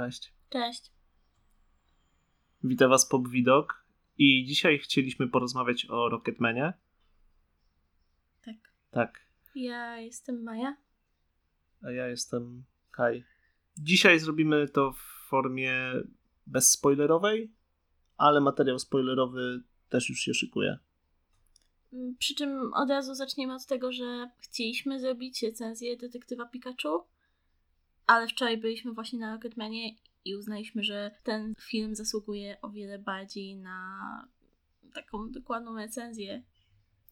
Cześć. Cześć. Witam Was Pop Widok i dzisiaj chcieliśmy porozmawiać o Rocketmanie. Tak. Tak, Ja jestem Maja. a ja jestem Kai. Dzisiaj zrobimy to w formie bezspoilerowej, ale materiał spoilerowy też już się szykuje. Mm, Przy czym od razu zaczniemy od tego, że chcieliśmy zrobić recenzję detektywa Pikachu, ale wczoraj byliśmy właśnie na Rocketmanie i uznaliśmy, że ten film zasługuje o wiele bardziej na taką dokładną recenzję.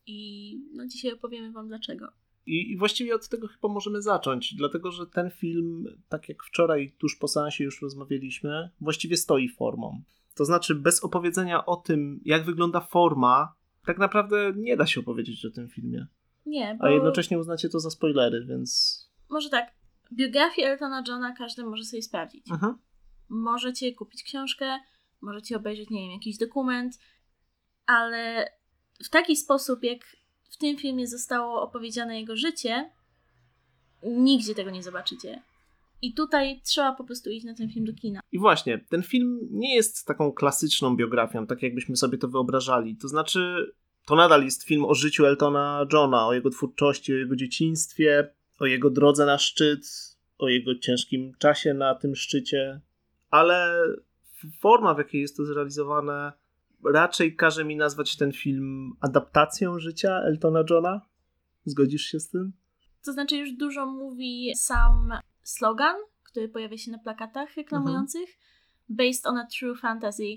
I no dzisiaj opowiemy wam dlaczego. I, właściwie od tego chyba możemy zacząć, dlatego że ten film, tak jak wczoraj tuż po seansie już rozmawialiśmy, właściwie stoi formą. To znaczy, bez opowiedzenia o tym, jak wygląda forma, tak naprawdę nie da się opowiedzieć o tym filmie. Nie, bo A jednocześnie uznacie to za spoilery, więc. może tak, biografię Eltona Johna każdy może sobie sprawdzić. Mhm. możecie kupić książkę, możecie obejrzeć, nie wiem, jakiś dokument, ale w taki sposób, jak w tym filmie zostało opowiedziane jego życie, nigdzie tego nie zobaczycie. I tutaj trzeba po prostu iść na ten film do kina. I właśnie, ten film nie jest taką klasyczną biografią, tak jakbyśmy sobie to wyobrażali. To znaczy, to nadal jest film o życiu Eltona Johna, o jego twórczości, o jego dzieciństwie, o jego drodze na szczyt, o jego ciężkim czasie na tym szczycie, ale forma, w jakiej jest to zrealizowane, raczej każe mi nazwać ten film adaptacją życia Eltona Johna. Zgodzisz się z tym? To znaczy, już dużo mówi sam slogan, który pojawia się na plakatach reklamujących. Based on a true fantasy.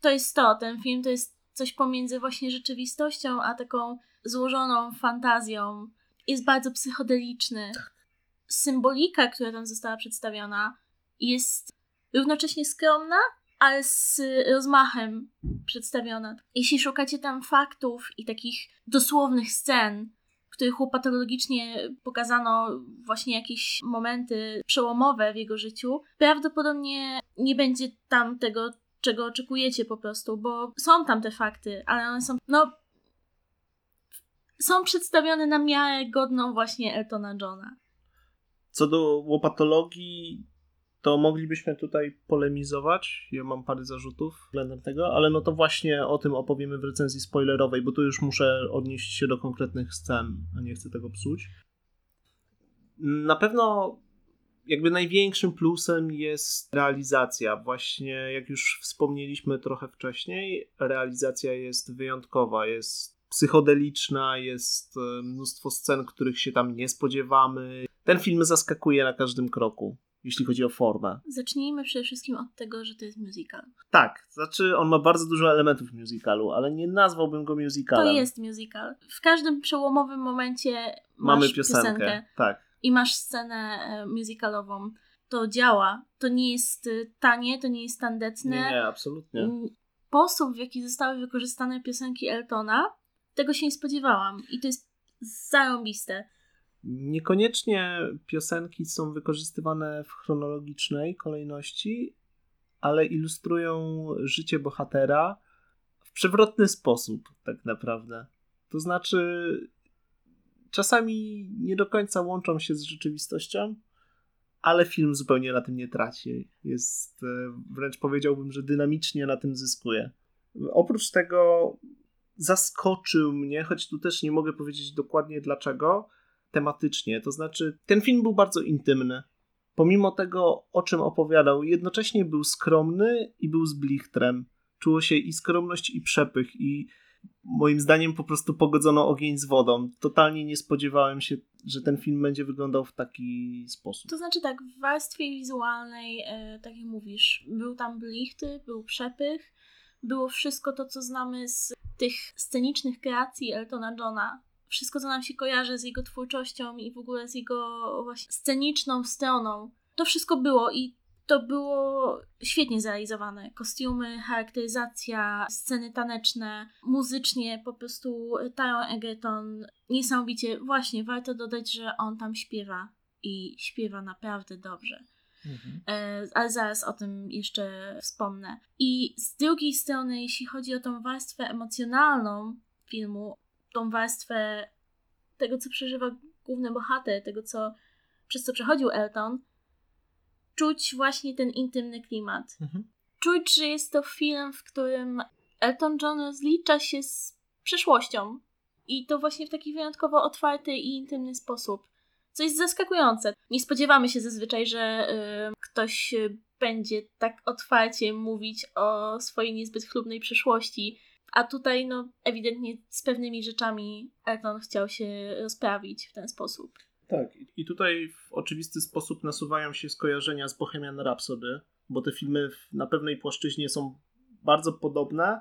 To jest to, ten film to jest coś pomiędzy właśnie rzeczywistością, a taką złożoną fantazją. Jest bardzo psychodeliczny. Symbolika, która tam została przedstawiona, jest równocześnie skromna, ale z rozmachem przedstawiona. Jeśli szukacie tam faktów i takich dosłownych scen, w których upatologicznie pokazano właśnie jakieś momenty przełomowe w jego życiu, prawdopodobnie nie będzie tam tego, czego oczekujecie po prostu, bo są tam te fakty, ale one są, no, są przedstawione na miarę godną właśnie Eltona Johna. Co do łopatologii, to moglibyśmy tutaj polemizować. Ja mam parę zarzutów względem tego, ale no to właśnie o tym opowiemy w recenzji spoilerowej, bo tu już muszę odnieść się do konkretnych scen, a nie chcę tego psuć. Na pewno jakby największym plusem jest realizacja. Właśnie jak już wspomnieliśmy trochę wcześniej, realizacja jest wyjątkowa, jest psychodeliczna, jest e, mnóstwo scen, których się tam nie spodziewamy. Ten film zaskakuje na każdym kroku, jeśli chodzi o formę. Zacznijmy przede wszystkim od tego, że to jest musical. Tak, znaczy on ma bardzo dużo elementów musicalu, ale nie nazwałbym go musicalem. To jest musical. W każdym przełomowym momencie masz Mamy piosenkę. piosenkę Tak. i masz scenę e, musicalową. To działa. To nie jest e, tanie, to nie jest tandetne. Nie, nie, absolutnie. Sposób, w jaki zostały wykorzystane piosenki Eltona, tego się nie spodziewałam. I to jest zarąbiste. Niekoniecznie piosenki są wykorzystywane w chronologicznej kolejności, ale ilustrują życie bohatera w przewrotny sposób, tak naprawdę. To znaczy, czasami nie do końca łączą się z rzeczywistością, ale film zupełnie na tym nie traci. Jest e, wręcz powiedziałbym, że dynamicznie na tym zyskuje. Oprócz tego zaskoczył mnie, choć tu też nie mogę powiedzieć dokładnie dlaczego, tematycznie. To znaczy, ten film był bardzo intymny. Pomimo tego, o czym opowiadał, jednocześnie był skromny i był z blichtrem. Czuło się i skromność, i przepych, i moim zdaniem po prostu pogodzono ogień z wodą. Totalnie nie spodziewałem się, że ten film będzie wyglądał w taki sposób. To znaczy tak, w warstwie wizualnej, e, tak jak mówisz, był tam blichty, był przepych, było wszystko to, co znamy z tych scenicznych kreacji Eltona Johna. Wszystko, co nam się kojarzy z jego twórczością i w ogóle z jego właśnie sceniczną stroną. To wszystko było i to było świetnie zrealizowane. Kostiumy, charakteryzacja, sceny taneczne, muzycznie po prostu Taron Egerton niesamowicie. Właśnie, warto dodać, że on tam śpiewa i śpiewa naprawdę dobrze. E, ale zaraz o tym jeszcze wspomnę. I z drugiej strony, jeśli chodzi o tą warstwę emocjonalną filmu, tą warstwę tego, co przeżywa główny bohater, tego, co, przez co przechodził Elton, czuć właśnie ten intymny klimat. Mhm. Czuć, że jest to film, w którym Elton John rozlicza się z przeszłością. I to właśnie w taki wyjątkowo otwarty i intymny sposób. Co jest zaskakujące. Nie spodziewamy się zazwyczaj, że y, ktoś y, będzie tak otwarcie mówić o swojej niezbyt chlubnej przeszłości. A tutaj, no, ewidentnie z pewnymi rzeczami Elton chciał się rozprawić w ten sposób. Tak, i tutaj w oczywisty sposób nasuwają się skojarzenia z Bohemian Rhapsody, bo te filmy na pewnej płaszczyźnie są bardzo podobne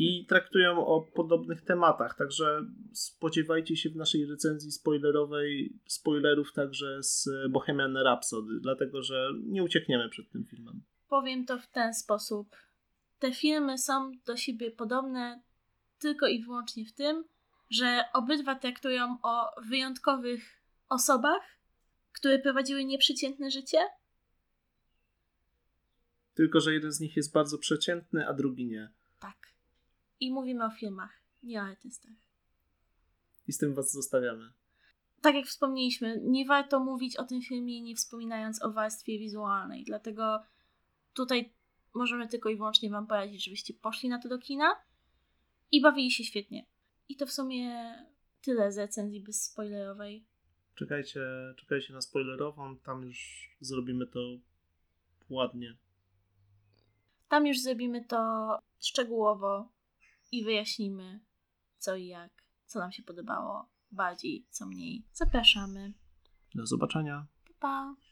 i traktują o podobnych tematach, także spodziewajcie się w naszej recenzji spoilerowej spoilerów także z Bohemian Rhapsody, dlatego że nie uciekniemy przed tym filmem. Powiem to w ten sposób. Te filmy są do siebie podobne tylko i wyłącznie w tym, że obydwa traktują o wyjątkowych osobach, które prowadziły nieprzeciętne życie. Tylko, że jeden z nich jest bardzo przeciętny, a drugi nie. Tak. I mówimy o filmach, nie o artystach. I z tym was zostawiamy. Tak jak wspomnieliśmy, nie warto mówić o tym filmie nie wspominając o warstwie wizualnej, dlatego tutaj możemy tylko i wyłącznie wam poradzić, żebyście poszli na to do kina i bawili się świetnie. I to w sumie tyle z recenzji bezspoilerowej. Czekajcie, czekajcie na spoilerową, tam już zrobimy to ładnie. Tam już zrobimy to szczegółowo i wyjaśnimy co i jak, co nam się podobało bardziej, co mniej. Zapraszamy. Do zobaczenia. Pa! pa.